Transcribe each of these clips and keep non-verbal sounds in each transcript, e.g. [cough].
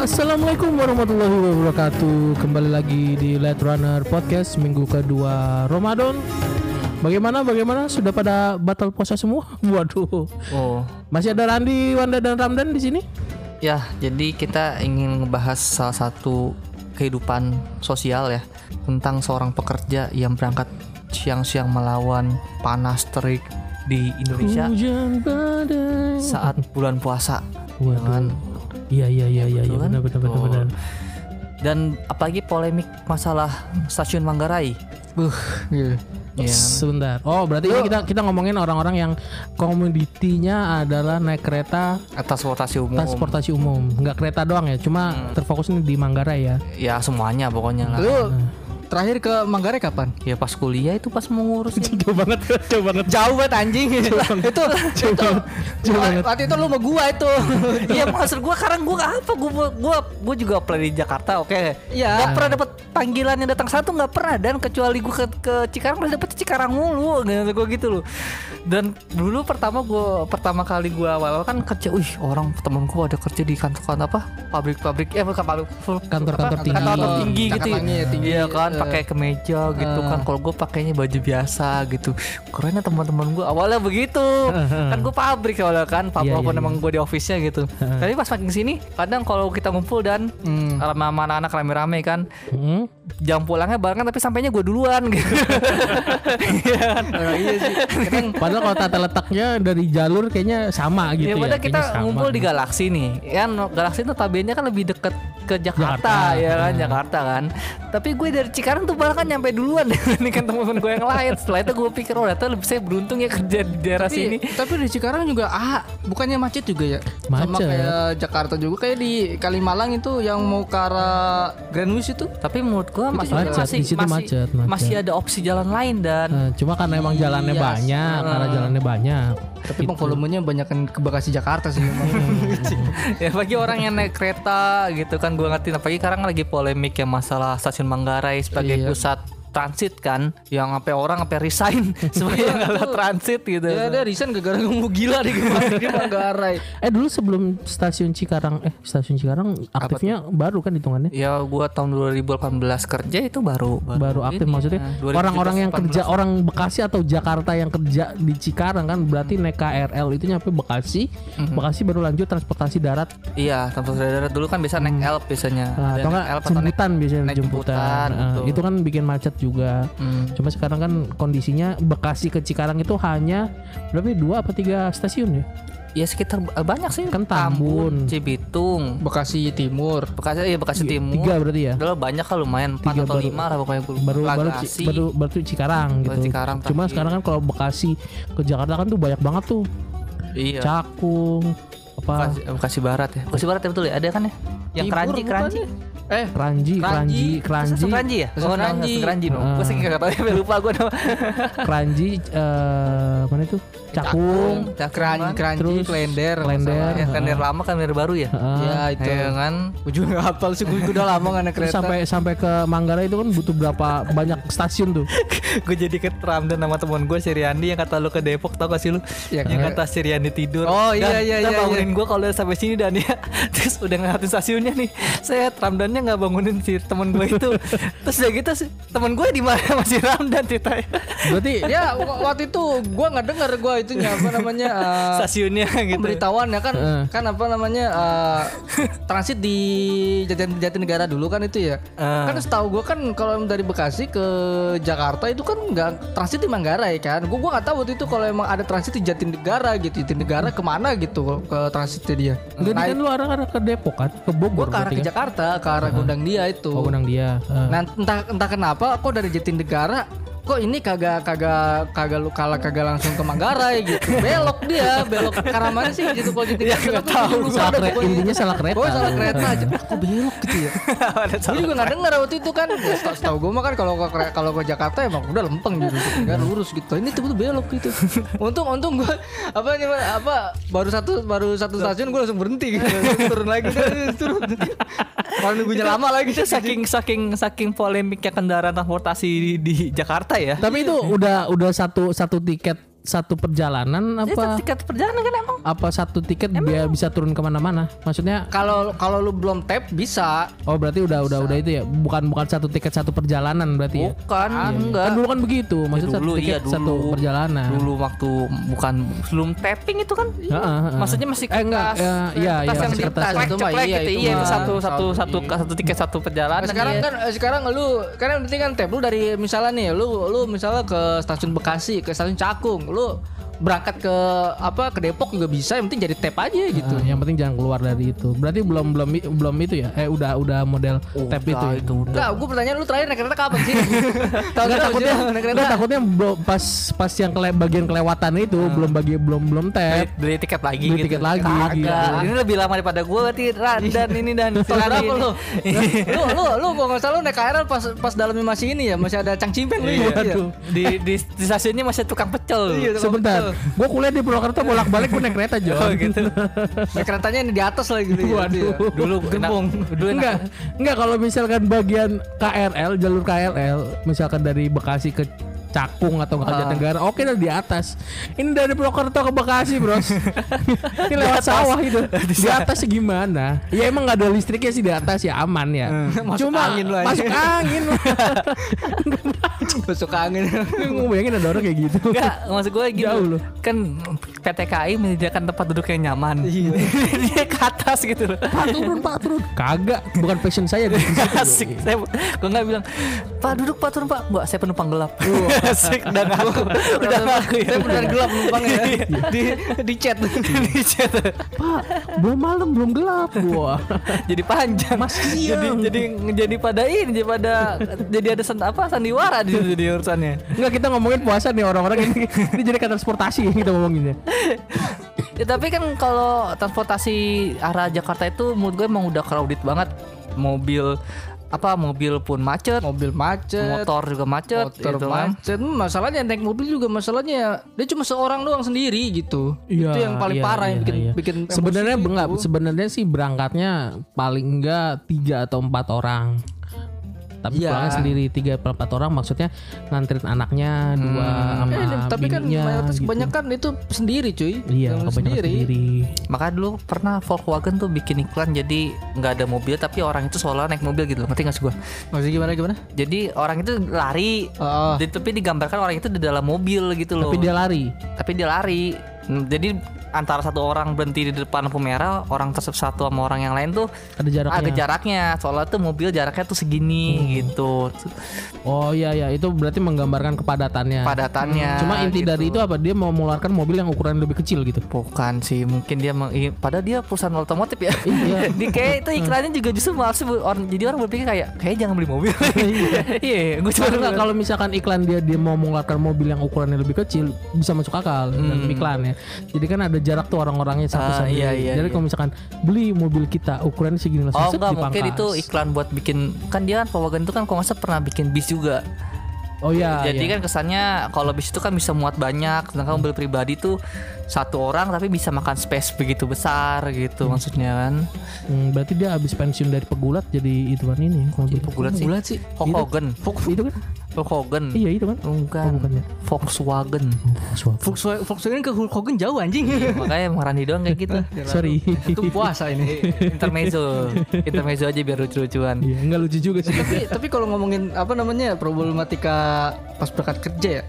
Assalamualaikum warahmatullahi wabarakatuh Kembali lagi di Let Runner Podcast Minggu kedua Ramadan Bagaimana, bagaimana? Sudah pada batal puasa semua? [laughs] Waduh Oh, Masih ada Randi, Wanda, dan Ramdan di sini? ya jadi kita ingin ngebahas salah satu kehidupan sosial ya tentang seorang pekerja yang berangkat siang-siang melawan panas terik di Indonesia saat bulan puasa. ya kan? Iya, iya, iya, iya, ya, benar, benar, benar, benar Dan apalagi polemik masalah stasiun Manggarai. Buh, iya. Kan? Sebentar. Oh, berarti ini kita kita ngomongin orang-orang yang komoditinya adalah naik kereta transportasi umum. transportasi umum, nggak kereta doang ya, cuma Hmm. terfokus ini di Manggarai ya. Ya semuanya pokoknya lah. Lu terakhir ke Manggarai kapan? Ya pas kuliah itu pas mau ngurusin. [laughs] Jauh banget, jauh banget. Jauh banget anjing. [laughs] itu itu wa- waktu itu lu sama gua itu. [laughs] Iya maksud gua sekarang gua apa gua gua gua juga apply di Jakarta oke. Iya. Gak pernah dapat panggilan yang datang satu nggak pernah dan kecuali gua ke, ke Cikarang udah dapet Cikarang mulu gitu gua gitu loh. Dan dulu pertama gua pertama kali gua awal kan kerja, wih orang temen gua ada kerja di kantor-kantor apa pabrik-pabrik eh bukan pabrik Kantor-kantor tinggi. kantor tinggi gitu. Ya, tinggi. Iya kan. Pakai kemeja gitu kan. Kalau gua pakainya baju biasa gitu. Kerennya teman-teman gua awalnya begitu. kan gua pabrik awalnya kan, Iya, walaupun iya, emang gue di office-nya gitu. Tapi pas makin sini, kadang kalau kita ngumpul dan Hmm. sama anak-anak rame-rame kan, Hmm. jam pulangnya barengan tapi sampainya gue duluan gitu. [laughs] Oh, iya sih. Kadang Padahal kalau tata letaknya dari jalur kayaknya sama gitu ya ya. padahal kita sama. ngumpul di Galaksi nih. Kan Galaksi notabene kan lebih deket ke Jakarta, Jakarta. ya kan Hmm. Jakarta kan. Tapi gue dari Cikarang tuh bahkan nyampe duluan [laughs] dibandingkan teman-teman gue yang lain. Setelah itu gue pikir oh ternyata lebih saya beruntung ya kerja di daerah sini. tapi, tapi di Cikarang juga ah bukannya macet juga ya? Sama Macet. kayak Jakarta juga kayak di Kalimalang itu yang mau ke arah Grand Wish itu. Tapi menurut gua masih macet, masih di situ masih, macet, macet. masih ada opsi jalan lain dan Nah, cuma karena emang jalannya Iya, banyak, karena jalannya banyak. Tapi bang volumenya banyak kan ke Bekasi Jakarta sih memang. [laughs] ya bagi orang yang naik kereta gitu kan gua ngerti apalagi sekarang lagi polemik ya masalah stasiun Manggarai sebagai Iya. pusat transit kan yang sampai orang sampai resign supaya nggak lewat transit gitu. ya dia resign gara-gara mau gila di Manggarai. [laughs] Eh dulu sebelum stasiun Cikarang, eh stasiun Cikarang aktifnya baru kan hitungannya? Ya gua tahun 2018 kerja itu baru Baru aktif ini maksudnya ya, orang-orang yang 2017, kerja orang Bekasi atau Jakarta yang kerja di Cikarang kan berarti naik KRL itu nyampe Bekasi, Mhm. Bekasi baru lanjut transportasi darat, Iya, transportasi darat dulu kan biasa naik Elf biasanya. nah, Ada atau enggak jemputan biasanya naik jemputan, jemputan, Nah, betul. itu kan bikin macet juga. Hmm. Cuma sekarang kan kondisinya Bekasi ke Cikarang itu hanya berapa dua apa tiga stasiun ya? Ya sekitar eh, banyak sih. Kan Tambun. Cibitung, Bekasi Timur. Bekasi ya Bekasi Timur. Tiga berarti ya? Udah banyak kan lumayan 4 Tiga atau baru- 5 lah pokoknya gue baru baru baru baru Cikarang Baru gitu. Cikarang Cuma terakhir. sekarang kan kalau Bekasi ke Jakarta kan tuh banyak banget tuh. Iya. Cakung apa Bekasi, Bekasi Barat ya. Bekasi Barat ya betul ya. Ada kan ya? Yang keranji. ya? Eh, Keranji, Keranji, Keranji, Sosok keranji ya? Oh, Keranji. sosok keranji no. Ah. Gue sih enggak tahu ya lupa gue nama. [laughs] Keranji eh mana itu? Cakung. Keranji, Keranji, Terus Klender, Klender. Ya, kalender lama kalender baru ya. Heeh. Ya itu. Ya kan. Gue juga gak hafal sih, gue udah lama gak naik kereta. sampai sampai ke Manggarai itu kan butuh berapa banyak stasiun tuh? [laughs] gue jadi ketram dan nama teman gue si Riandi yang kata lu ke Depok tau gak sih lu? Ya, yang kata si Riandi tidur. Oh, iya, Dan- iya, dan iya, bangunin gue kalau udah sampai sini dan ya. [laughs] Terus udah ngeliatin stasiunnya nih. Saya Ramdannya nggak bangunin si teman gue itu. [laughs] Terus udah gitu si teman gue di mana [laughs] masih Ramdan ceritanya. Berarti ya [laughs] waktu itu gue nggak dengar gue itunya apa namanya eh, Stasiunnya gitu. pemberitahuan ya kan Heeh. kan apa namanya eh, transit di Jati, Jatinegara dulu kan itu ya Eh. kan setahu gue kan kalau dari Bekasi ke Jakarta itu kan nggak transit di Manggarai kan gue gua nggak tahu waktu itu kalau emang ada transit di Jatinegara gitu Jatinegara ke mana gitu ke transitnya dia Jadi kan lu arah-arah ke Depok kan, ke gue Bogor ke arah ke kan? Jakarta ke arah Gondang dia itu Oh, Gunung dia. Heeh. Nah entah entah kenapa kok dari Jatinegara kok ini kagak kagak kagak lu kalah kagak langsung ke Manggarai gitu belok dia belok ke arah mana sih gitu kalau jadi nggak tahu Salah kereta, intinya salah kereta. Oh salah kereta aja. Kok belok gitu ya? [laughs] Gue juga nggak dengar waktu itu kan. Setahu gue mah kan kalau ke kalau ke Jakarta emang udah lempeng gitu, nggak lurus gitu. Ini tuh belok gitu. [laughs] Untung untung gue apa namanya apa baru satu baru satu stasiun gue langsung berhenti gitu. turun lagi turun. Kalau nunggunya lama lagi saking saking saking polemiknya kendaraan transportasi di, di Jakarta ya. Tapi itu udah udah satu satu tiket satu perjalanan Itu apa tiket perjalanan kan emang. apa satu tiket biar bisa turun ke mana-mana? Maksudnya Kalau kalau lu belum tap bisa. oh berarti udah udah udah itu ya bukan bukan satu tiket satu perjalanan berarti ya? Bukan, enggak. Kan dulu kan begitu, maksudnya satu dulu tiket iya dulu satu perjalanan. Dulu waktu bukan belum tapping itu kan. Heeh, heeh. Maksudnya masih Eh, enggak, kertas. ya, iya, kertas iya, yang di kertas. ceklek, Itu mah ceklek iya, gitu. itu Iya, itu mah satu satu satu, satu iya. satu tiket satu perjalanan. Nah, sekarang iya. kan eh, sekarang lu kan yang penting kan tap lu dari misalnya nih lu lu misalnya ke stasiun Bekasi ke stasiun Cakung lu berangkat ke apa ke Depok juga bisa yang penting jadi tap aja gitu. Nah, yang penting jangan keluar dari itu. Berarti belum belum belum itu ya? Eh udah udah model tap itu. Ya? itu udah. Enggak, gue pertanyaan lu terakhir naik kereta kapan sih? [laughs] Tahu Enggak takutnya, naik kereta. takutnya belum pas pas yang kele, bagian kelewatan itu belum bagi belum belum beli, tap. beli tiket lagi Beli gitu. tiket lagi, Kagak. gitu. Ini lebih lama daripada gue berarti Ran, dan ini dan [laughs] ini. lu? [laughs] lu lu lu gua nggak salah lu naik KRL pas pas dalamnya masih ini ya, masih ada cangcimpeng lu. Iya. Iya. di, di di stasiunnya masih tukang pecel. Iya, Gue kuliah di Purwokerto bolak-balik gue naik kereta John. Oh gitu. [laughs] Naik keretanya ini di atas lagi gitu. ya. Waduh. Dulu enak. Enggak, enggak kalau misalkan bagian KRL, jalur KRL, misalkan dari Bekasi ke Cakung atau ke Jatinegara, oke lah di atas. Ini dari Purwokerto ke Bekasi, Bros. [laughs] Ini lewat sawah itu. [laughs] Di atas gimana? Ya emang nggak ada listriknya sih di atas ya aman ya. [laughs] Masuk Cuma angin lu aja. masuk angin. Masuk angin. Gue bayangin ada orang kayak gitu. Enggak, maksud gue gitu. Jauh loh. Kan PT KAI menyediakan tempat duduk yang nyaman. Iya. Dia ke atas gitu loh. Pak turun, Pak turun. Kagak, bukan passion saya. Asik. Saya gue nggak bilang, "Pak, duduk Pak, turun Pak." Enggak, saya penumpang gelap. Asik dan aku udah ngaku ya. Saya beneran gelap numpangnya ya. di di chat. [laughs] Di chat. Pak, belum malam, belum gelap. Wah. jadi panjang Masih jadi jadi jadi pada ini jadi pada jadi ada sen, apa sandiwara di situ di urusannya Enggak kita ngomongin puasa nih orang-orang ini ini jadi kata transportasi kita ngomonginnya. ya, tapi kan kalau transportasi arah Jakarta itu menurut gue emang udah crowded banget mobil apa mobil pun macet Mobil macet. motor juga macet motor gitu kan. macet Hmm, masalahnya naik mobil juga masalahnya dia cuma seorang doang sendiri gitu itu yang paling iya, parah yang iya, bikin iya. bikin sebenarnya enggak sebenarnya sih berangkatnya paling enggak tiga atau empat orang tapi Iya. pulangnya sendiri tiga empat orang maksudnya nganterin anaknya dua sama Eh, tapi kan mayoritas gitu. kebanyakan itu sendiri cuy iya kebanyakan sendiri. makanya dulu pernah Volkswagen tuh bikin iklan jadi nggak ada mobil tapi orang itu seolah naik mobil gitu loh ngerti nggak sih gue maksudnya gimana gimana jadi orang itu lari Oh. Di- tapi digambarkan orang itu di dalam mobil gitu loh tapi dia lari tapi dia lari Hmm, jadi antara satu orang berhenti di depan lampu merah orang tersebut satu sama orang yang lain tuh ada jaraknya. Ada jaraknya. Soalnya tuh mobil jaraknya tuh segini gitu. Oh iya iya. Itu berarti menggambarkan kepadatannya. Padatannya cuma inti gitu. dari itu apa? Dia mau mengeluarkan mobil yang ukuran lebih kecil gitu? Bukan sih. Mungkin dia meng, padahal dia perusahaan otomotif ya. Iya. [laughs] di kayak itu iklannya juga justru bu- orang jadi orang berpikir kayak kayak jangan beli mobil. [laughs] Iya. [laughs] Gue cuma kalau misalkan iklan dia dia mau mengeluarkan mobil yang ukurannya lebih kecil bisa masuk akal. Dalam iklan ya. Jadi kan ada jarak tuh orang-orangnya satu Hmm. Ah, sama iya, lain. iya, Jadi iya. kalau misalkan beli mobil kita ukurannya segini langsung Oh enggak mungkin dipangkas. itu iklan buat bikin kan dia kan Volkswagen itu kan kalau nggak pernah bikin bis juga Oh iya. Jadi iya. kan kesannya kalau bis itu kan bisa muat banyak, sedangkan mobil pribadi tuh satu orang tapi bisa makan space begitu besar gitu maksudnya kan. Hmm, berarti dia habis pensiun dari pegulat jadi itu kan ini mobil. Pegulat sih. bulat sih Volkswagen. Itu kan? Volkswagen. Iya itu kan. Bukan. Oh, bukan ya. Volkswagen. Volkswagen, Volkswagen ke Hulk Hogan jauh anjing Makanya emang Randi doang kayak gitu. [laughs] Sorry. itu puasa ini [laughs] Intermezzo. Intermezzo aja biar lucu-lucuan. Iya, enggak lucu juga sih. tapi tapi kalau ngomongin apa namanya problematika pas berangkat kerja ya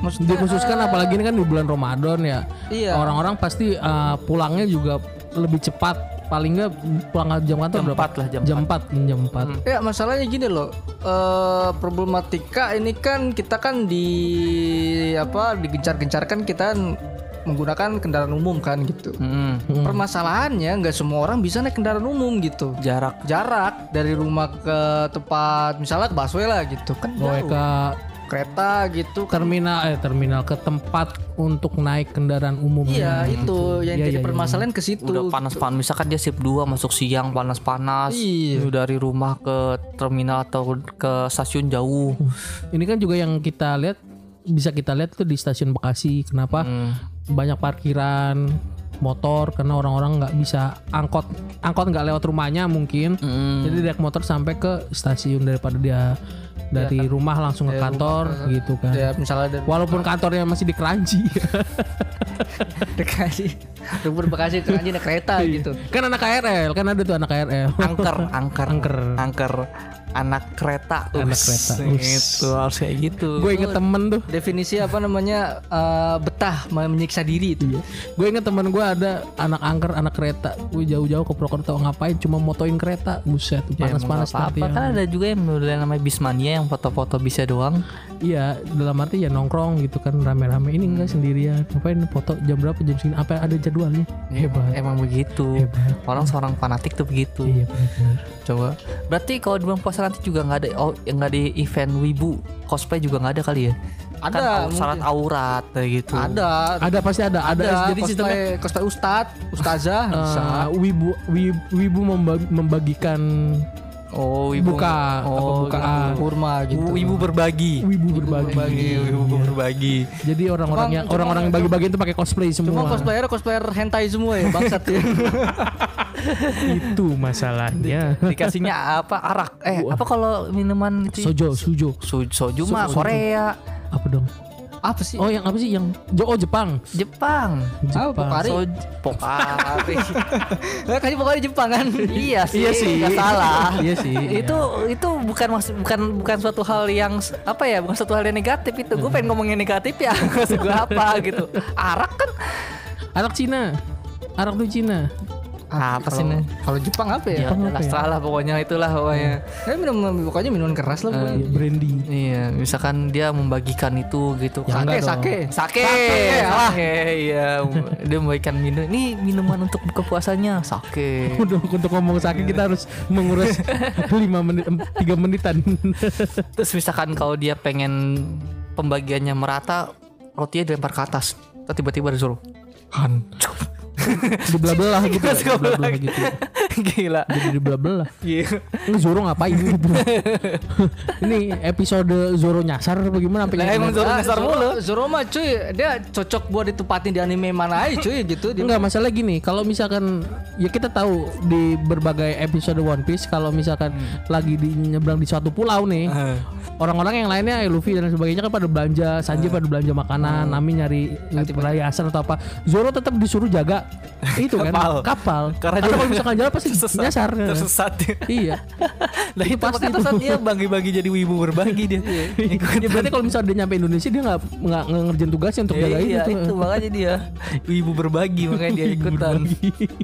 Dikhususkan apalagi ini kan di bulan Ramadan ya. Iya. Orang-orang pasti uh, pulangnya juga lebih cepat. Paling enggak pulang jam kantor Jam berapa? 4 lah, jam jam 4. Jam 4. Ya masalahnya gini loh, eh problematika ini kan kita kan di apa digencar-gencarkan kita menggunakan kendaraan umum kan gitu. Mm-mm. Permasalahannya nggak semua orang bisa naik kendaraan umum gitu. Jarak Jarak dari rumah ke tempat misalnya ke busway lah gitu kan Oh, jauh. ke kereta gitu kan. terminal eh terminal ke tempat untuk naik kendaraan umum. Iya itu yang Iya, jadi iya. permasalahan ke situ. udah panas-panas misalkan dia shift 2 masuk siang panas-panas Iya. Dari rumah ke terminal atau ke stasiun jauh Ini kan juga yang kita lihat bisa kita lihat tuh di stasiun Bekasi. Kenapa Hmm. banyak parkiran motor karena orang-orang nggak bisa angkot angkot nggak lewat rumahnya mungkin. Hmm. Jadi naik motor sampai ke stasiun daripada dia dari rumah langsung ke kantor gitu kan. Ya misalnya dari Walaupun kantornya masih di Keranji. [laughs] Bekasi, Rubur Bekasi ke naik kereta gitu. kan anak KRL, kan ada tuh anak KRL. angker angker Angker. angker anak kereta Anak Us, kereta. gitu harus kayak gitu Gue inget temen tuh. Definisi apa namanya eh, betah menyiksa diri itu. Gue inget temen gue ada anak angker, anak kereta. Gue jauh-jauh ke Purwokerto ngapain? Cuma motoin kereta. Buset, Ya, panas-panas nanti kan ya. ada juga yang model namanya bismania yang foto-foto bisa doang Iya, dalam arti ya nongkrong gitu kan rame-rame. Ini enggak sendirian. Ngapain foto jam berapa jam segini? Apa ada jadwalnya? Hebat. emang begitu Hebat. orang seorang fanatik tuh begitu Iya benar-benar. coba berarti kalau di bulan nanti juga nggak ada oh nggak ada event wibu cosplay juga nggak ada kali ya Ada, kan au- mungkin. syarat aurat kayak gitu Ada, Ada pasti ada. Ada, ada. jadi sistemnya cosplay, cosplay ustad, ustazah bisa. eh, wibu wibu, wibu memba- membagikan oh ibu buka apa oh bukaan. kurma gitu. ibu berbagi Wibu berbagi. ibu berbagi Jadi orang-orang yang Cuma- orang-orang yang bagi-bagi itu pakai cosplay Cuma semua. cosplayer cosplayer hentai semua ya bangsat ya. [laughs] itu masalahnya. [laughs] dikasihnya apa arak eh apa kalau minuman itu Sojo, sujo. Su- soju mah Korea Apa dong? apa sih? Oh yang apa sih yang Jo oh Jepang. Jepang Ah, Jepang. Pokari. Soju Pokari Eh, [laughs] kasih pokoknya di Jepang kan. [laughs] iya sih Iya sih. nggak salah Iya sih. itu itu bukan maksud bukan bukan suatu hal yang apa ya bukan suatu hal yang negatif itu gue pengen ngomongin negatif ya maksud gue apa gitu arak kan Arak Cina. Arak tuh Cina. Apa sih nih Kalau Jepang apa ya? ya udah lah, lah pokoknya itulah pokoknya Eh minum pokoknya minuman keras lah pokoknya. Iya, brandy. iya misalkan dia membagikan itu gitu Ya, kan Sake, sake. Sake, alah. sake, iya. Dia membagikan minum. Ini minuman untuk buka puasanya, sake. [laughs] Untuk, untuk ngomong sakit kita harus mengurus [laughs] 5 menit 3 menitan. [laughs] Terus misalkan kalau dia pengen pembagiannya merata, rotinya dilempar ke atas. Tiba-tiba disuruh hancur. Dibelah-belah gitu. Gua Dibelah-belah bilang, gitu. [laughs] Gila. Jadi dibelah-belah. Iya. Ini Zoro ngapain [laughs] gitu. Ini episode Zoro nyasar bagaimana sampai kayak emang? Zoro Ah, nyasar Zoro- mulu. Zoro mah cuy, dia cocok buat ditempatin di anime mana aja cuy gitu. Dia Enggak masalah gini, kalau misalkan ya kita tahu di berbagai episode One Piece kalau misalkan lagi di nyebrang di suatu pulau nih, orang-orang yang lainnya ya Luffy dan sebagainya kan pada belanja, Sanji pada belanja makanan, Nami nyari perhiasan atau apa. Zoro tetap disuruh jaga [laughs] itu kan Kapal. kapal. Karena kalau misalkan jalan pasti tersesat. nyasar. Tersesat iya. Lah [laughs] Itu itu pasti pasti itu. saat dia bagi-bagi jadi wibu berbagi dia. [laughs] ya berarti kalau misalnya dia nyampe Indonesia dia nggak nggak ngerjain tugasnya untuk jaga iya, itu. itu makanya dia wibu berbagi makanya dia ikutan.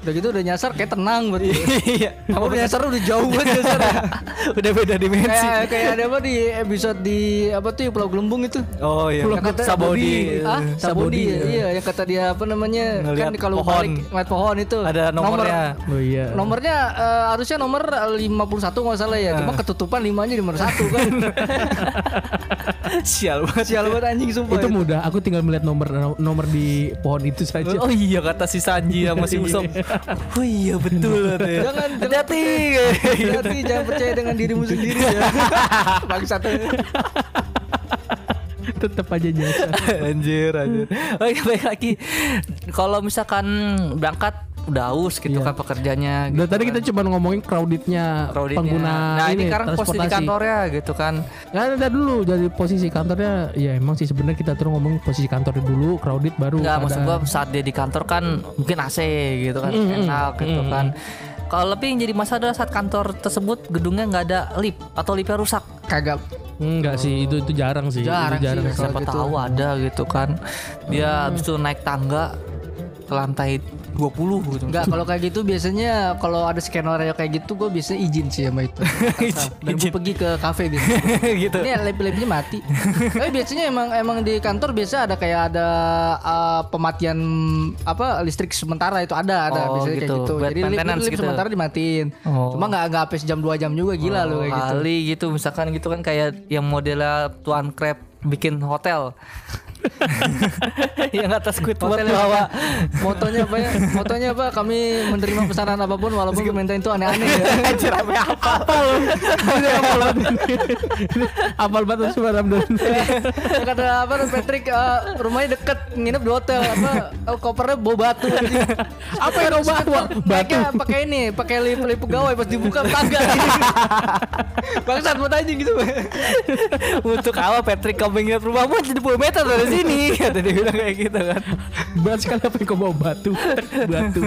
udah gitu udah nyasar kayak tenang buat [laughs] dia. Iya. Kamu udah nyasar udah jauh banget nyasar. Udah beda dimensi. kayak kayak ada apa di episode di apa tuh Pulau Gelembung itu. Oh iya. Kata Sabodi. Ah, Sabodi, Sabodi. ya. Iya, yang kata dia apa namanya? Ngeliat kan kalau pohon. balik ngeliat pohon itu Ada nomornya. Oh iya. Nomornya eh, harusnya nomor 51 nggak salah ya. Cuma ketutupan limanya di nomor satu kan. [laughs] Sial banget. Sial banget anjing sumpah. itu mudah, aku tinggal melihat nomor nomor di pohon itu saja. Oh iya kata si Sanji sama si Usop. Oh iya betul. [laughs] Jangan hati-hati. Hati jangan percaya dengan dirimu sendiri ya. [laughs] Bangsat. Tetap aja jasa. anjir anjir. Oke baik lagi. Kalau misalkan berangkat udah aus gitu Iya. kan pekerjanya. Gitu tadi kan. kita cuma ngomongin crowdednya Crowdednya. pengguna nah ini ini sekarang posisi kantornya gitu kan Ya ada dulu dari posisi kantornya ya emang sih sebenarnya kita terus ngomongin posisi kantornya dulu crowded baru Enggak ada- maksud gua saat dia di kantor kan mungkin AC gitu kan Mm, mm, enak gitu mm, kan kalau lebih yang jadi masalah adalah saat kantor tersebut gedungnya nggak ada lift atau liftnya rusak Kagak. enggak sih itu itu jarang sih Jarang itu jarang sih. siapa gitu. tahu ada gitu kan dia habis itu naik tangga ke lantai 20 gitu Enggak, kalau kayak gitu biasanya kalau ada skenario kayak gitu gue biasanya izin sih sama itu. [laughs] Dan gue pergi ke kafe [laughs] biasanya. gitu Ini lab-labnya mati. [laughs] Tapi biasanya emang emang di kantor biasa ada kayak ada uh, pematian apa listrik sementara itu ada ada Oh, biasanya gitu. kayak gitu. Buat Jadi maintenance lift gitu. sementara dimatiin. Oh. Cuma nggak nggak sampai sejam dua jam juga gila lu kayak gitu. kali gitu misalkan gitu kan kayak yang modelnya tuan crab bikin hotel. [laughs] yang atas Squidward bawa Motonya apa ya? Motonya apa? Kami menerima pesanan apa pun walaupun permintaan itu aneh-aneh [laughs] ya. Anjir apa apa [laughs] Ini apal banget ini. Ini apal banget semua Ramdan. Kata apa Patrick eh, rumahnya deket nginep di hotel apa eh, kopernya bawa batu. Apa yang bawa? Batu. Pakai pakai ini, pakai lip lip pegawai pas dibuka tangga. Bangsat buat anjing gitu. Untuk apa Patrick kamu ingat rumahmu 70 meter dari sini kata dia bilang kayak gitu kan Berat sekali apa yang kau bawa batu. Batu.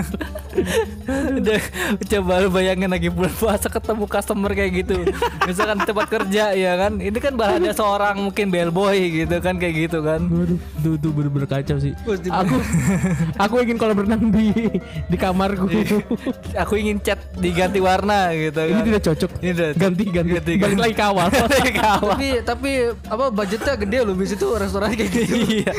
Udah coba lu bayangin lagi bulan puasa ketemu customer kayak gitu misalkan di tempat kerja ya kan ini kan bahannya seorang mungkin bellboy gitu kan kayak gitu kan Waduh, tuh, tuh bener-bener kacau sih. Aku, aku ingin kolam renang di di kamarku. aku ingin cat diganti warna gitu Ini kan tidak cocok. Ini udah- ganti, ganti, ganti, Balik ganti. lagi ke awal. Kawan. tapi tapi apa budgetnya gede loh bis itu restoran kayak gitu. Iya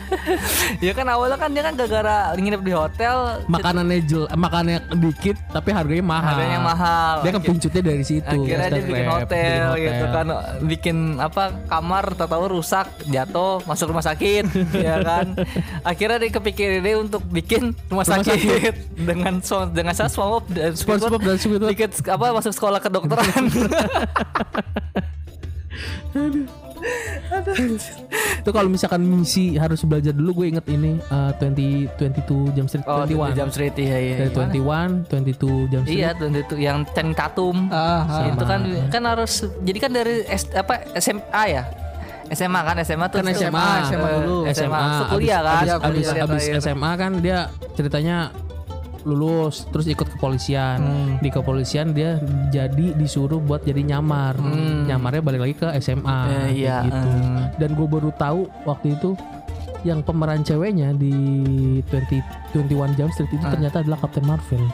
[laughs] ya kan awalnya kan dia kan gara-gara nginep di hotel makanannya jel, makanannya dikit tapi harganya mahal. Harganya mahal. Dia kan pincutnya dari situ. akhirnya dia bikin hotel, bikin gitu kan bikin apa kamar tahu rusak jatuh masuk rumah sakit [laughs] ya kan akhirnya dia kepikir ide untuk bikin rumah, Rumah sakit, sakit. [laughs] dengan so, dengan saya SpongeBob dan SpongeBob dan Squidward. dikit apa masuk sekolah kedokteran Itu kalau misalkan misi harus belajar dulu gue inget ini uh, 20 22 jam street oh 21. jam street iya iya Dari 21, 22 jam street. iya tuh itu yang Channing Tatum Ah, ah. itu kan kan harus jadi kan dari S, apa SMA ya SMA kan SMA tuh Kan itu- SMA, SMA dulu. SMA, SMA, kuliah kan abis, abis, abis terakhir. SMA kan dia ceritanya lulus terus ikut kepolisian. Di kepolisian dia jadi disuruh buat jadi nyamar. Nyamarnya balik lagi ke SMA Eh, iya, gitu. eh. dan gue baru tahu waktu itu yang pemeran ceweknya di 20 21 Jump Street itu ternyata adalah Captain Marvel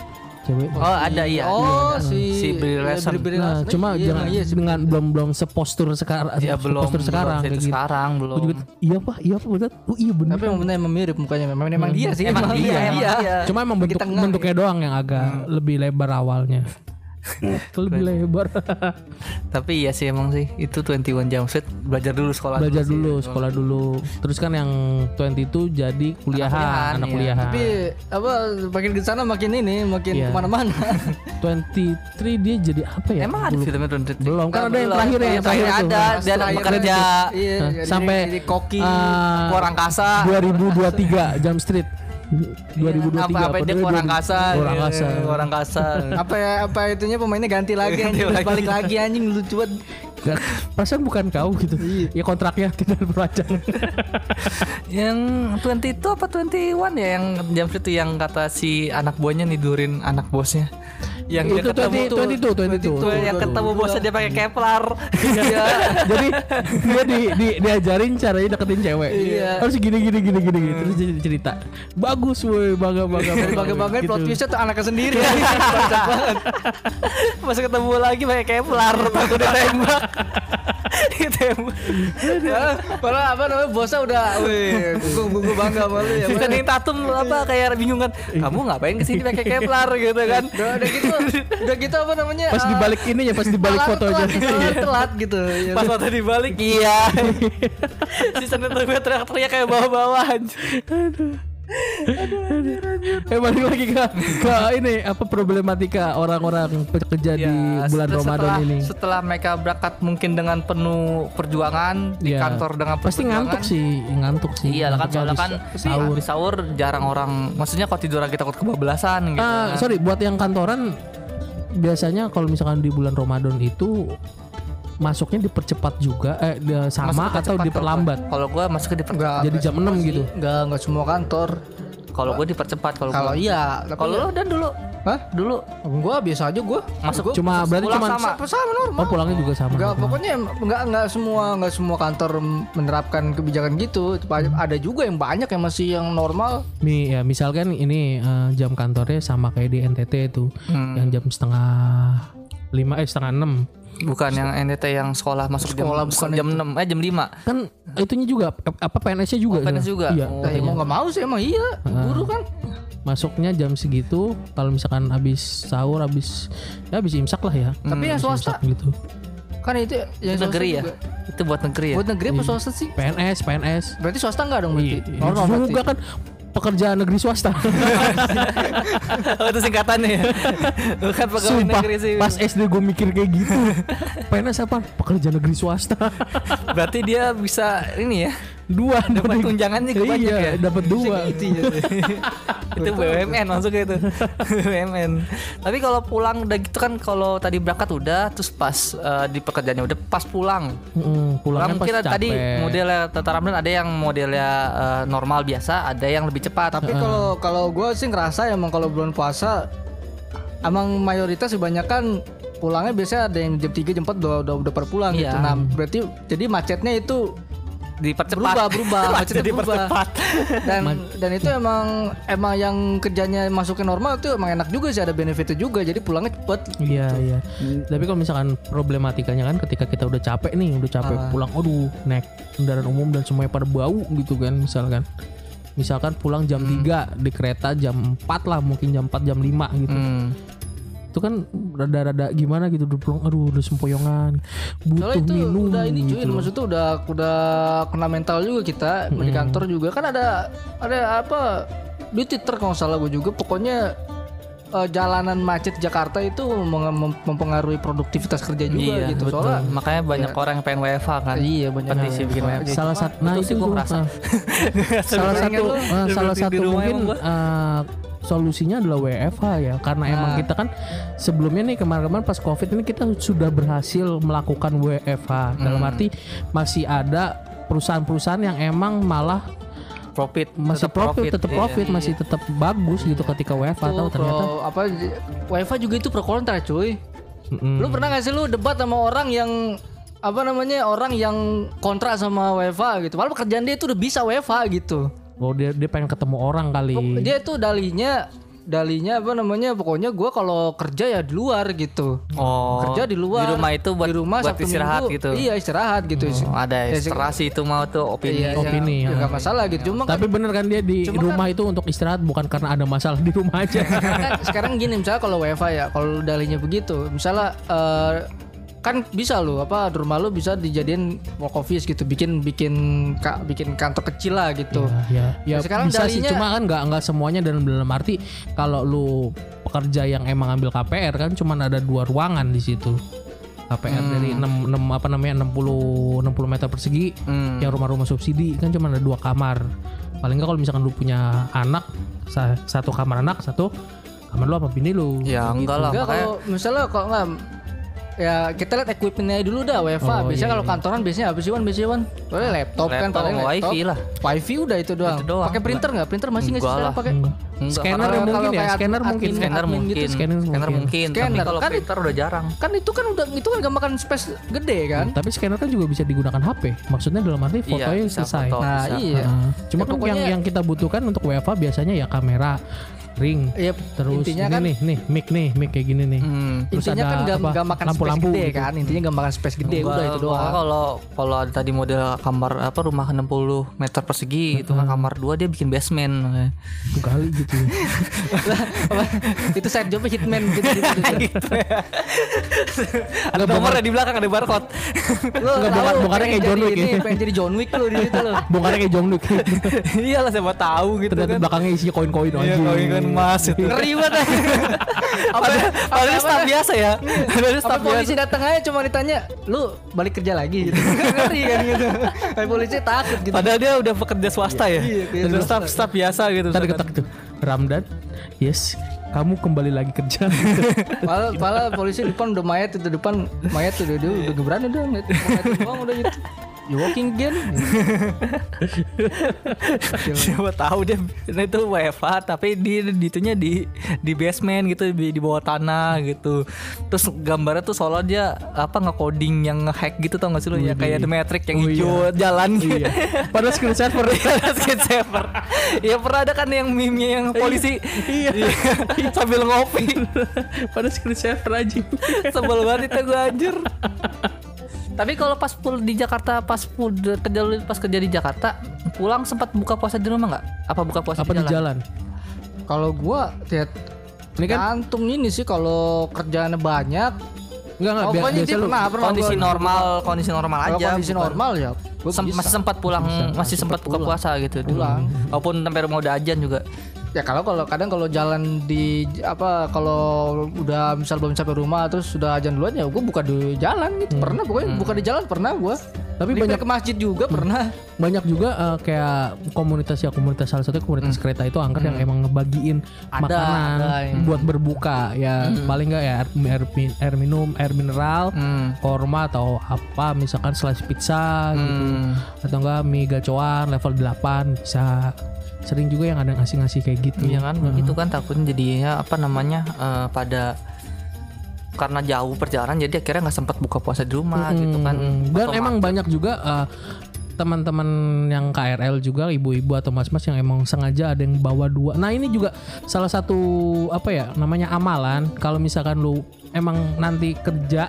cewek oh ada iya Oh, Iya, si si Brie Larson. Nah, cuma Iya, jangan iya, sih. dengan belum belum sepostur sekarang ya belum sepostur sekarang belum gitu. sekarang belum juga, iya pak, iya pak bener. Oh iya bener. Tapi emang benar emang mirip mukanya memang memang dia sih. emang dia emang dia Cuma emang bentuk bentuknya doang yang agak lebih lebar awalnya. [laughs] lebih lebar. tapi iya sih emang sih itu 21 Jump Street belajar dulu sekolah Belajar sih. dulu, sekolah dulu. Terus kan yang 22 jadi kuliahan, kuliahan, anak iya. kuliahan. Tapi apa makin ke sana makin ini makin Iya. ke mana-mana. [laughs] [laughs] 23 dia jadi apa ya? emang ada filmnya 23 Belum, kan ada yang terakhir ya, Yang terakhir ada Pas dan bekerja Iya, sampai koki. Ah, keluar angkasa 2023 Jam Street. 2023 apa apa dia keluar angkasa Keluar iya, angkasa. keluar angkasa apa ya apa itunya pemainnya ganti lagi Ganti anjing balik lagi anjing lucu banget. Gak, perasaan bukan kau gitu. Ya kontraknya tidak [laughs] berpanjang. yang 20 itu apa 21 ya yang jam itu yang kata si anak buahnya nidurin anak bosnya yang dia itu ketemu 20, 22, 22. tuh yang ketemu bosnya dia pakai Kevlar Iya. [laughs] Jadi dia di, di, diajarin caranya deketin cewek. Iya. Harus gini gini gini gini, gini. terus jadi cerita. Bagus woi, bangga bangga. Bangga banget Gitu. plot twistnya tuh anaknya sendiri. [laughs] pas ketemu lagi pakai Kevlar takut ditembak [laughs] ditembak Ah, Padahal apa namanya bosnya udah, wih, gua bangga sama lu ya. si Channing Tatum apa kayak bingung kan kamu ngapain ke sini pakai Kevlar gitu kan Udah, udah gitu, udah gitu apa namanya? Pas ah, dibalik ini ya, pas dibalik telat, fotonya. telat, telat, telat gitu. Ya, pas foto dibalik iya [laughs] si Channing Tatum teriak-teriak kayak bawa-bawa Eh balik lagi ke, ke ini apa problematika orang-orang pekerja di bulan setelah- Ramadan ini. Setelah mereka berangkat mungkin dengan penuh perjuangan di Iya. kantor dengan penuh Pasti ngantuk sih, ngantuk sih. Iya kan soalnya kan sahur. habis sahur jarang orang maksudnya kalau tidur lagi takut kebablasan gitu. Ah, sorry buat yang kantoran biasanya kalau misalkan di bulan Ramadan itu masuknya dipercepat juga eh sama Masuk atau diperlambat. Kalau gua masuk dipercepat. Jadi jam 6 gitu. Enggak, enggak semua kantor. Kalau gua dipercepat kalau Kalau gua. iya, tapi Kalau lu dan dulu Hah? dulu Gua biasa aja gua. masuk Cuma berarti cuma sama. Sama normal. Oh pulangnya juga sama. Enggak, pokoknya enggak enggak semua enggak semua kantor menerapkan kebijakan gitu. Ada juga yang banyak yang masih yang normal. Mi, ya misalkan ini eh, jam kantornya sama kayak di NTT itu Hmm. yang jam setengah lima eh setengah enam Bukan yang NTT yang sekolah masuk Sekolah, jam bukan jam 6 eh jam 5. kan itunya juga apa PNS-nya juga Oh, PNS ya? juga. iya Oh. Nah, ya mau nggak mau sih emang iya, guru kan. masuknya jam segitu kalau misalkan habis sahur habis ya habis imsak lah ya Tapi yang swasta gitu Kan itu yang Itu negeri ya? Itu buat negeri ya? Buat negeri apa swasta sih? PNS PNS Berarti swasta enggak dong berarti? Iya, Normal berarti. juga kan pekerjaan negeri swasta. oh, [laughs] itu singkatannya ya? Bukan pegawai Sumpah, negeri sih. pas SD gue mikir kayak gitu. [laughs] PNS apa? Pekerjaan negeri swasta. Berarti dia bisa ini ya? Dua Dapat tunjangannya iya, banyak ya? dapat dua. Gitu ya. [laughs] itu BUMN masuknya itu. [laughs] BUMN. Tapi kalau pulang udah gitu kan kalau tadi berangkat udah terus pas eh, di pekerjaannya udah pas pulang. Mm, pulangnya Pulang pas capek. tadi modelnya Tata Ramdan ada yang modelnya eh, normal biasa, ada yang lebih cepat. Tapi kalau kalau gue sih ngerasa emang kalau bulan puasa emang mayoritas kebanyakan pulangnya biasanya ada yang jam 3 jam 4 udah udah, udah pulang Iya. gitu. Nah, berarti jadi macetnya itu dipercepat. berubah berubah [laughs] macetnya Jadi berubah. percepat. Dan dan itu emang emang yang kerjanya masukin normal itu emang enak juga sih ada benefitnya juga. Jadi pulangnya cepet. Iya iya. Tapi kalau misalkan problematikanya kan ketika kita udah capek nih, udah capek Ah. pulang, aduh naik kendaraan umum dan semuanya pada bau gitu kan misalkan. Misalkan pulang jam Hmm. 3 di kereta jam 4 lah mungkin jam 4 jam 5 gitu. Hmm. Itu kan rada-rada gimana gitu udah pulang aduh udah sempoyongan. Butuh Soalnya itu minum udah ini cuy, gitu. maksudnya udah udah kena mental juga kita di kantor juga kan ada ada apa di Twitter kalau nggak salah gue juga pokoknya eh, jalanan macet Jakarta itu mem- mem- mempengaruhi produktivitas kerja juga Iya, gitu betul. soalnya Makanya banyak orang yang pengen WFH kan. iya banyak Petisi bikin Nah, WFH. [laughs] salah satu nah Itu gua tuh, merasa. ah. salah satu ah, salah satu mungkin ah, solusinya adalah WFH ya. Karena emang kita kan sebelumnya nih kemarin-kemarin pas covid ini kita sudah berhasil melakukan WFH dalam arti masih ada perusahaan-perusahaan yang emang malah profit masih tetap profit, tetap iya. profit masih tetap bagus gitu ketika WFH tahu ternyata. Pro, apa WiFi juga itu pro kontra cuy. Mm-mm. lu pernah gak sih lu debat sama orang yang apa namanya orang yang kontra sama WiFi gitu? Malah pekerjaan dia itu udah bisa WiFi gitu oh dia dia pengen ketemu orang kali. Dia tuh dalinya dalinya apa namanya pokoknya gua kalau kerja ya di luar gitu. Oh, kerja di luar Di rumah itu buat, di rumah buat Sabtu istirahat Minggu, gitu. iya istirahat gitu. Oh, ada Ya, sih- ilustrasi itu mau tuh opini. iya, Opini, ya, ya. nggak masalah gitu. Cuma kan tapi bener kan dia di rumah itu untuk istirahat bukan karena ada masalah di rumah aja. Kan sekarang gini misalnya kalau WiFi ya kalau dalinya begitu misalnya eh, kan bisa lo apa di rumah lo bisa dijadiin work office gitu bikin bikin ka- bikin kantor kecil lah gitu. Ya, ya Nah, sekarang bisa sih dalinya- cuma kan nggak nggak semuanya dalam dalam arti kalau lu pekerja yang emang ambil KPR kan cuma ada dua ruangan di situ. KPR Hmm. dari 6, 6 apa namanya 60 60 meter persegi Hmm. yang rumah-rumah subsidi kan cuma ada dua kamar. Paling nggak kalau misalkan lu punya anak sa- satu kamar anak satu kamar lu apa bini lu. Ya enggak lah Enggak makanya kalau misalnya kalau enggak ya kita lihat equipmentnya dulu dah WiFi. Oh, biasanya iya, kalau kantoran biasanya apa sih Wan? Biasanya Wan? Paling laptop, kan Laptop paling sama laptop. wifi lah. Wifi udah itu doang. Itu doang. Pakai printer nggak? Printer masih nggak sih pakai? Scanner kalau- mungkin ya scanner admin- mungkin scanner admin mungkin, gitu, scanner scanner mungkin. Scanner, kalau kan printer udah jarang. Kan itu kan udah itu kan gak makan space gede kan? tapi scanner kan juga bisa digunakan HP maksudnya dalam arti Iya, fotonya bisa selesai foto. Nah, bisa. iya. Heeh. cuma Ya, kan yang yang kita butuhkan untuk WFA biasanya ya kamera ring Iya, terus intinya ini kan nih nih mic nih mic kayak gini nih Hmm. Terus intinya ada kan gak, apa, gak makan lampu-lampu space gede gitu. kan? Intinya gak makan space gede udah itu doang. Kalau kalau tadi model kamar apa rumah 60 meter persegi itu kan kamar dua dia bikin basement. kali gitu itu side jobnya hitman gitu. gitu. [laughs] ada nomornya di belakang ada barcode. Lo Enggak, bongkarnya kayak John Wick ya. Pengen jadi John Wick lo di situ lo. bongkarnya kayak John Wick [laughs] Iyalah siapa tahu gitu ternyata kan. belakangnya isinya koin-koin Iya, anjing. koin-koin emas itu. Ngeri banget. [laughs] Padahal padahal staf biasa ya. Padahal Apa staf biasa. polisi datang aja cuma ditanya, lu balik kerja lagi gitu. Ngeri kan gitu. Kayak polisi takut gitu. Padahal dia udah pekerja swasta ya. Iya, iya, Udah swasta. staf staf biasa gitu. Tadi ketak tuh Ramdan yes kamu kembali lagi kerja [laughs] Padahal, padahal polisi depan udah mayat itu depan mayat tuh udah udah, udah gebrani udah mayat udah gitu. You walking again? [laughs] Siapa tahu dia nah itu WFA tapi di di itunya di di basement gitu di, di bawah tanah gitu. Terus gambarnya tuh soalnya dia apa nge-coding yang nge-hack gitu tau gak sih lu ya kayak The Matrix yang Oh, hijau iya. jalan gitu. iya padahal screen saver [laughs] Screen saver. Ya pernah ada kan yang meme yang polisi iya. [laughs] sambil ngopi. padahal screen saver aja Sebel banget itu gue anjir. Tapi kalau pas pul di Jakarta pas pul kerja lu pas kerja di Jakarta pulang sempat buka puasa di rumah nggak? Apa buka puasa apa di jalan Kalau gua lihat Ini kan- gantung ini sih kalau kerjaannya banyak Enggak enggak Oh, biasa dia lu pernah, pernah kondisi gua- normal kondisi normal aja kondisi bukan- normal ya gua Sem- bisa. masih sempat pulang masih sempat buka pulang. puasa gitu Pulang. walaupun sampai rumah udah ajan juga Ya kalau kalau kadang kalau jalan di apa kalau udah misal belum sampai rumah terus sudah ajan duluan ya gue buka di jalan gitu. Pernah pokoknya buka di jalan pernah gue. Tapi banyak ke masjid juga pernah. banyak juga eh, kayak komunitas ya komunitas salah satu komunitas kereta itu angkat yang emang ngebagiin Ada, makanan ada, ya. buat berbuka ya paling enggak ya air, air, air minum air mineral Hmm. korma atau apa misalkan slice pizza gitu Hmm. atau enggak mie gacoan level 8 bisa sering juga yang ada ngasih-ngasih kayak gitu. Iya kan? Begitu kan takutnya jadinya apa namanya eh, pada karena jauh perjalanan jadi akhirnya nggak sempat buka puasa di rumah gitu kan. Dan emang banyak juga eh, teman-teman yang KRL juga ibu-ibu atau mas-mas yang emang sengaja ada yang bawa dua. Nah ini juga salah satu apa ya namanya amalan. Kalau misalkan lu emang nanti kerja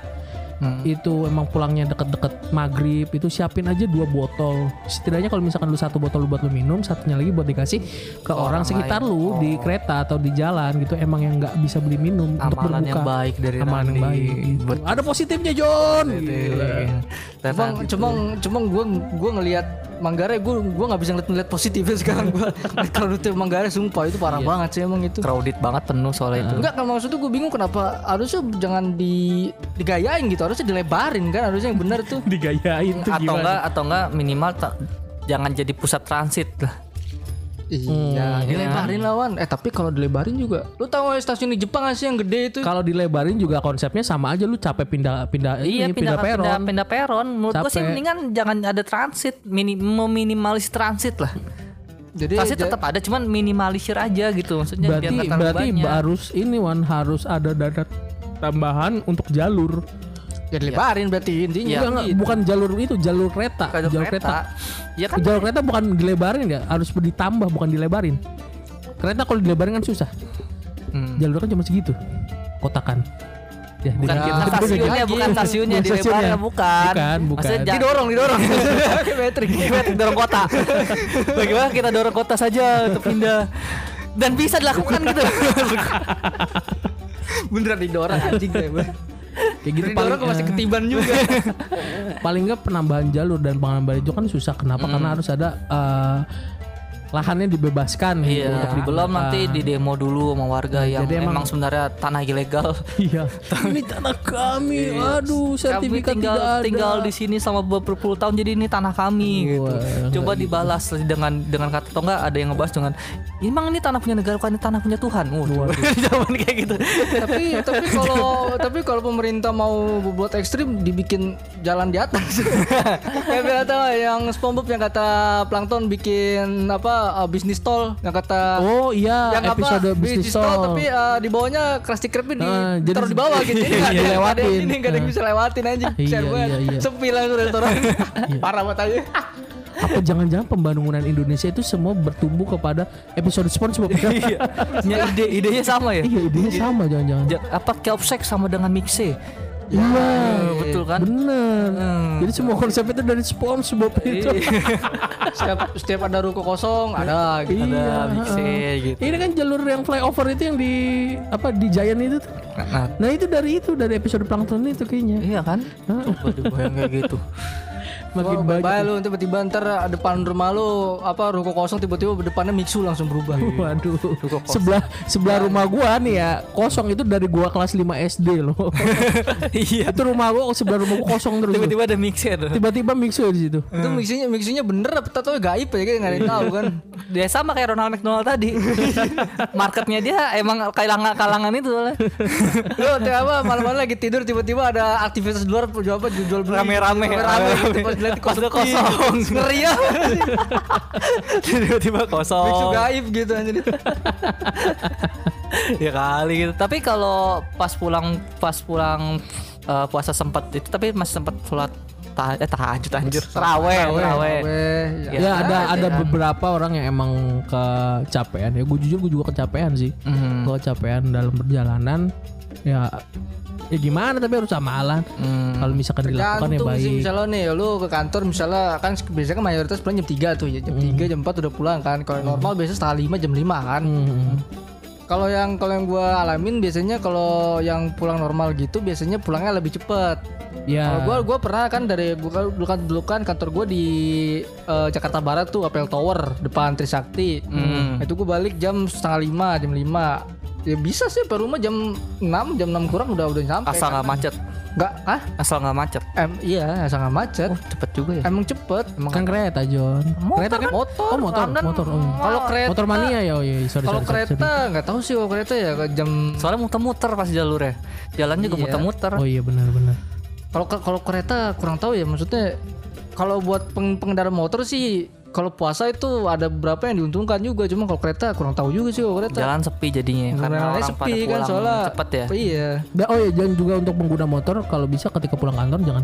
Hmm. itu emang pulangnya deket-deket maghrib itu siapin aja dua botol. Setidaknya kalau misalkan lu satu botol buat lu minum, satunya lagi buat dikasih ke orang, orang sekitar lain. lu di kereta atau di jalan gitu. Emang yang nggak bisa beli minum untuk amalan berbuka. yang baik dari amalan yang baik. gitu. Ada positifnya John. Dan Cuma cuma cuma gue gue ngelihat Manggarai gue gue nggak bisa ngeliat, ngeliat positifnya sekarang. Gue kalau rute Manggarai sumpah itu parah banget sih emang itu. crowded banget penuh soalnya itu. Enggak kan maksudnya gue bingung kenapa harusnya jangan di digayain gitu harusnya dilebarin kan harusnya yang benar tuh. [laughs] Digayain tuh atau enggak atau enggak minimal ta- jangan jadi pusat transit lah iya dilebarin lawan eh tapi kalau dilebarin juga lu tahu stasiun di Jepang nggak sih yang gede itu Kalau dilebarin juga konsepnya sama aja lu capek pindah pindah iya ini, pindah peron. pindah, pindah peron menurut gue sih Capek. mendingan jangan ada transit mini, meminimalis transit lah jadi transit ja- tetap ada cuman minimalisir aja gitu maksudnya Berarti biar berarti banyak. harus ini Wan harus ada dana tambahan untuk jalur. Ya dilebarin berarti intinya Enggak, enggak, bukan jalur itu, jalur kereta. Kalau jalur kereta, ya kan Jalur kereta bukan dilebarin ya, harus ditambah bukan dilebarin. Kereta kalau dilebarin kan susah. Hmm. Jalur kan cuma segitu. Kotakan. Ya, bukan di- kita stasiunnya bukan stasiunnya Bukan di stasiunnya. bukan Bukan, bukan. Maksudnya didorong didorong [laughs] Pakai metrik metrik dorong kota [laughs] bagaimana kita dorong kota saja untuk pindah dan bisa dilakukan gitu [laughs] beneran didorong anjing deh Kayak gitu didorong kok masih eh, ketiban [laughs] juga. Paling nggak penambahan jalur dan penambahan itu kan susah. Kenapa? Hmm. karena harus ada eh, lahannya dibebaskan gitu Iya, untuk belum nanti di demo dulu sama warga yang jadi emang- emang, sebenarnya tanah ilegal. [laughs] iya. Ini tanah kami. Aduh Kami sertifikat tinggal tidak ada. tinggal di sini selama beberapa tahun jadi ini tanah kami gitu. Wah, Coba dibalas dengan dengan kata atau enggak ada yang ngebahas dengan emang ini tanah punya negara bukan ini tanah punya Tuhan. Oh, jawaban [laughs] kayak gitu. tapi tapi kalau tapi kalau pemerintah mau buat ekstrim dibikin jalan di atas. [laughs] Kayak yang SpongeBob yang kata Plankton bikin apa uh, bisnis tol yang kata oh iya yang episode apa bisnis tol tapi uh, di bawahnya Krusty Krab di Ah, jadi- taruh di bawah gitu jadi [laughs] Iya, nggak ada lewatin. ini nggak ada yang bisa lewatin aja Iya, banget. iya, iya. sepi langsung restoran [laughs] parah banget aja apa jangan-jangan pembangunan Indonesia itu semua bertumbuh kepada episode SpongeBob [laughs] Iya. Ya, ide idenya sama ya. iya idenya sama jangan-jangan Ja- apa Kelpsek sama dengan Mixe. Iya betul kan? bener Hmm. jadi semua konsep itu dari SpongeBob itu [laughs] setiap setiap ada ruko kosong ada gitu Iya, Ada Mixe heeh. gitu. Ini kan jalur yang flyover itu yang di apa di Giant itu tuh. Nah, Nah itu dari itu dari episode plankton itu kayaknya. iya kan? Coba dibayang kayak gitu. [laughs] Makin banyak. bye lu tiba-tiba ntar depan rumah lu apa ruko kosong tiba-tiba depannya Mixu langsung berubah. [laughs] Waduh. Sebelah sebelah rumah gua nih ya kosong itu dari gua kelas 5 SD loh. [laughs] Iya. itu rumah gua sebelah rumah gua kosong terus. Tiba-tiba ada Mixe tuh. Tiba-tiba mixu di situ. Itu mixinya mixinya bener apa tahu gaib ya kayak nggak tahu kan. Dia [laughs] sama kayak Ronald McDonald tadi. Marketnya dia emang kalangan kalangan itu soalnya. Lu tiap apa malam-malam lagi tidur tiba-tiba ada aktivitas di luar jual apa jual beli Rame-rame. rame lihat sepi. kosong. ngeri ya Tiba-tiba kosong. gaib gitu anjir. ya kali gitu. Tapi kalau pas pulang pas pulang eh, puasa sempat itu tapi masih sempat sholat ta eh, tahajud anjir. Terawih, terawih. Weh, Ya, Ya, ada ada beberapa orang yang emang kecapean ya. Gue jujur gue juga kecapean sih. Mhm. Gue kecapean dalam perjalanan. Ya ya gimana tapi harus amalan. Hmm. Kalau misalkan dilakukan ya Tergantung sih baik. misalnya nih lu ke kantor misalnya kan biasanya kan mayoritas pulang jam 3 tuh ya jam 3 jam 4 udah pulang kan kalau normal biasanya setengah 5 jam 5 kan Hmm. Kalau yang kalau yang gua alamin biasanya kalau yang pulang normal gitu biasanya pulangnya lebih cepet. Ya. Kalau gua gua pernah kan dari gua kan- dulu kan dulu kan kantor gua di eh, Jakarta Barat tuh Apple Tower depan Trisakti. Hmm. Itu gua balik jam setengah lima jam lima. Ya bisa sih per rumah jam 6 jam 6 kurang udah udah sampai. Asal nggak macet. Enggak, ah? Asal nggak macet. Em, iya, asal nggak macet. Oh, cepet juga ya. Emang cepet. Emang kan kereta John. kereta kan? motor. Oh motor, London. motor. Oh. Kalau kereta Motor mania ya, oh iya, sorry, Kalau sorry, sorry, kereta nggak tahu sih kalau kereta ya ke jam Soalnya muter-muter pas jalurnya. Jalan juga Iya. muter-muter. sorry. Oh iya benar-benar. Kalau kalau kereta kurang tahu ya maksudnya kalau buat peng- pengendara motor sih kalau puasa itu ada beberapa yang diuntungkan juga cuma kalau kereta kurang tahu juga sih kalau kereta. Jalan sepi jadinya karena Jalannya orang sepi pada kan soalnya cepet ya. Iya. Oh iya jangan juga untuk pengguna motor kalau bisa ketika pulang kantor jangan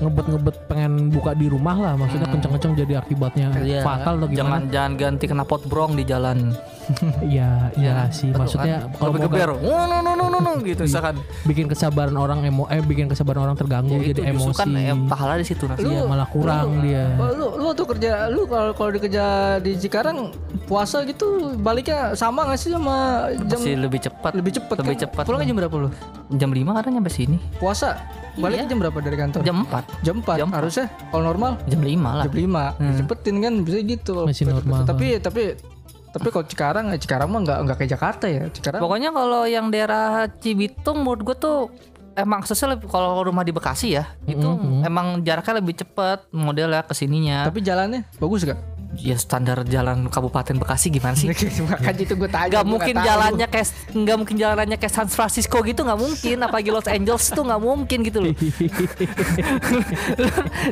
ngebet-ngebet pengen buka di rumah lah maksudnya kenceng-kenceng jadi akibatnya Iya. fatal atau Jangan gimana jangan ganti kena pot brong di jalan. [laughs] iya iya sih maksudnya kalau mau geber, oh, no no no no no gitu misalkan. bikin kesabaran orang emo eh bikin kesabaran orang terganggu Ya, jadi itu justru emosi kan eh, pahala di situ nanti. Iya, malah kurang dia Oh, lu lu tuh kerja lu kalau kalau dikerja di Cikarang puasa gitu baliknya sama nggak sih sama jam Masih lebih cepat. lebih cepet Lebih kan? cepat. Pulangnya jam berapa lu? Jam 5 kadang nyampe sini. Puasa baliknya jam berapa dari kantor? Jam 4. Jam 4 Jam empat. harusnya kalau normal Jam 5 lah. jam 5 cepetin kan bisa gitu kalau Masih normal. tapi tapi tapi kalau Cikarang ya Cikarang mah nggak nggak kayak Jakarta ya. Cikarang Pokoknya kalau yang daerah Cibitung menurut gue tuh emang aksesnya lebih kalau rumah di Bekasi ya itu emang jaraknya lebih cepat modelnya ke sininya. Tapi jalannya bagus gak? Ya standar jalan Kabupaten Bekasi gimana sih? [laughs] Makanya itu gue tanya Gak mungkin tahu. jalannya kayak nggak mungkin jalannya kayak San Francisco gitu nggak mungkin. Apalagi Los Angeles tuh nggak mungkin gitu loh. [laughs] [laughs]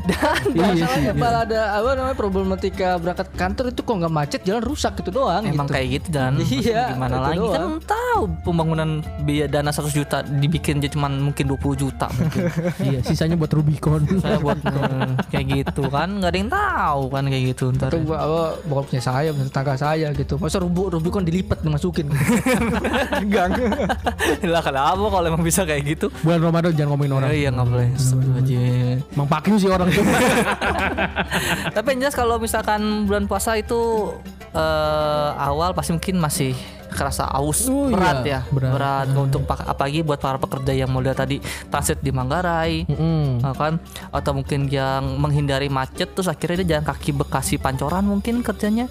Dan Masalahnya kalau ada apa namanya problematika berangkat kantor itu kok nggak macet jalan rusak gitu doang emang gitu. kayak gitu jalan Iya, gimana lagi? kan doang. tahu pembangunan biaya dana 100 juta dibikin aja cuman mungkin 20 juta mungkin. Iya sisanya buat Rubicon. Saya buat hmm, kayak gitu kan nggak ada yang tahu kan kayak gitu ntar. Itu gua apa bokapnya saya tetangga saya gitu. Masa rubu Rubicon dilipat dimasukin. [laughs] Gang. Lah kenapa kalau emang bisa kayak gitu? Bulan Ramadan jangan ngomongin orang. Oh, iya nggak boleh. Astagfirullahaladzim. Mang Pakyu sih orang tuh. [laughs] Tapi yang jelas kalau misalkan bulan puasa itu eh, awal pasti mungkin masih kerasa aus Oh, berat iya, ya. Berat. berat, untuk pak- apalagi buat para pekerja yang model tadi transit di Manggarai nah kan? Atau mungkin yang menghindari macet terus akhirnya dia jalan kaki Bekasi Pancoran mungkin kerjanya.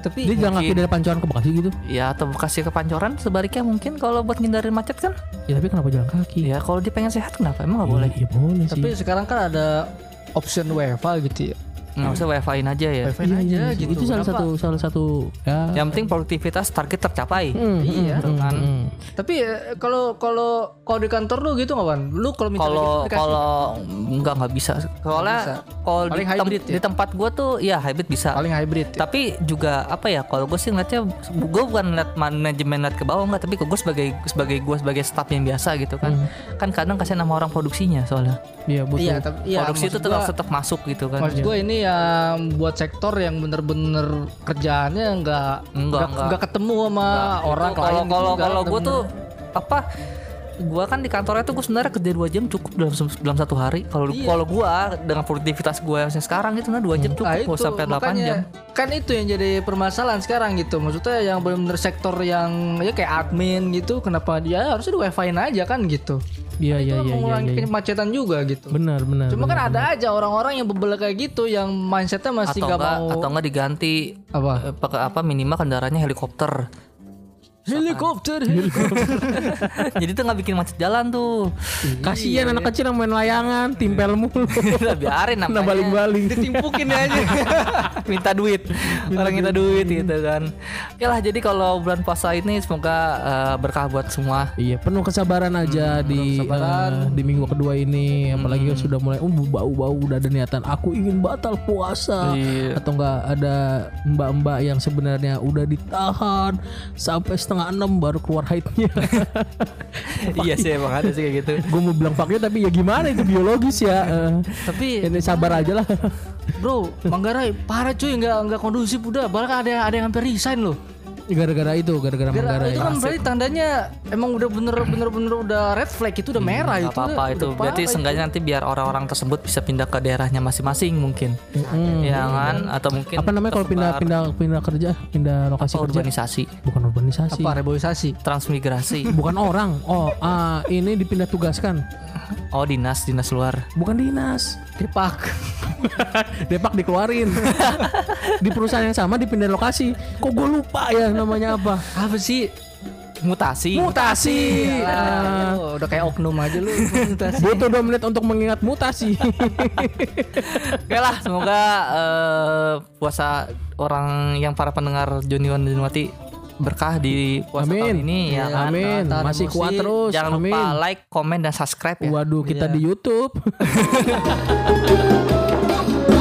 Tapi dia jangan kaki dari Pancoran ke Bekasi gitu? Ya atau Bekasi ke Pancoran sebaliknya mungkin kalau buat ngindarin macet kan? Ya tapi kenapa jalan kaki? Ya kalau dia pengen sehat kenapa? Emang nggak boleh? Iya boleh sih. tapi sekarang kan ada option WFA gitu ya nggak usah wifi-in aja ya WFA Iya, aja iya, gitu itu salah Kenapa? satu salah satu ya yang penting produktivitas target tercapai Hmm, Iya. hmm, kan. hmm. tapi eh, kalau kalau kalau di kantor lu gitu nggak Wan lu kalau minta kalau gitu dikasih? kalau enggak nggak bisa soalnya bisa. kalau di, tem- ya? di tempat gue tuh ya hybrid bisa paling hybrid ya. tapi juga apa ya kalau gue sih ngeliatnya gue bukan ngeliat manajemen ngeliat ke bawah enggak tapi gue sebagai sebagai gue sebagai staff yang biasa gitu kan kan kadang kasihan sama orang produksinya soalnya iya betul iya tapi iya, produksi itu tetap gua- tetap masuk gitu kan Maksud gue ini yang buat sektor yang bener-bener kerjaannya nggak Enggak, enggak. nggak ketemu sama orang Itu kalau klien kalau kalau gue tuh apa gua kan di kantornya tuh gue sebenarnya kerja dua jam cukup dalam dalam satu hari kalau Iya. kalau gua dengan produktivitas gua yang sekarang itu nah dua jam cukup Nah, itu, sampai 8 makanya, jam Kan itu yang jadi permasalahan sekarang gitu. Maksudnya yang benar-benar sektor yang ya kayak admin gitu, kenapa dia harusnya di wifi-in aja kan gitu. iya itu iya kan iya iya mengurangi iya. kemacetan juga gitu. benar benar Cuma benar, kan ada aja orang-orang yang bebel kayak gitu yang mindsetnya masih atau nggak enggak mau atau enggak diganti apa? eh, pakai apa minimal kendaraannya helikopter Helikopter. [laughs] jadi tuh nggak bikin macet jalan tuh. Kasihan anak kecil yang main layangan timpel mulu. [laughs] Biarin nah namanya. baling-baling Ditimpukin aja. [laughs] minta duit. Orang minta duit. gitu kan. Ya lah jadi kalau bulan puasa ini semoga eh, berkah buat semua. Iya penuh kesabaran aja di kesabaran. eh, di minggu kedua ini. Apalagi sudah mulai uh, bau-bau udah ada niatan aku ingin batal puasa. Iya. atau enggak ada mbak-mbak yang sebenarnya udah ditahan sampai setengah enam baru keluar haidnya [laughs] iya sih emang ada sih kayak gitu gue mau bilang faknya tapi ya gimana itu biologis ya [laughs] Eh, Tapi ini sabar aja lah bro, Manggarai parah cuy nggak nggak kondusif udah. Bahkan ada ada yang hampir resign loh. Gara-gara itu, gara-gara Gara- Manggarai. itu kan berarti tandanya emang udah bener bener bener udah red flag itu udah merah Gak itu. apa-apa itu. udah Berarti seenggaknya nanti biar orang-orang tersebut bisa pindah ke daerahnya masing-masing mungkin. Ya kan? Atau mungkin Apa namanya kalau pindah tersebar pindah pindah kerja, pindah lokasi apa, kerja? urbanisasi, Bukan urbanisasi. Apa reboisasi? transmigrasi. Bukan orang. Oh, ah, ini dipindah tugaskan. Oh, dinas, dinas luar. Bukan dinas. Depak. [laughs] Depak dikeluarin. [laughs] di perusahaan yang sama dipindah lokasi. Kok gue lupa ya namanya apa? Apa sih? Mutasi. Mutasi. Ah, Ah, udah kayak oknum aja lu. mutasi. butuh dua menit untuk mengingat mutasi. [laughs] Oke lah, semoga eh, puasa orang yang para pendengar Joniwan dan Junwati berkah di puasa Amin. tahun ini ya kan. Amin. Masih emosi. kuat terus. Jangan Amin. lupa like, komen dan subscribe ya. Waduh, kita Iya. di YouTube. [laughs]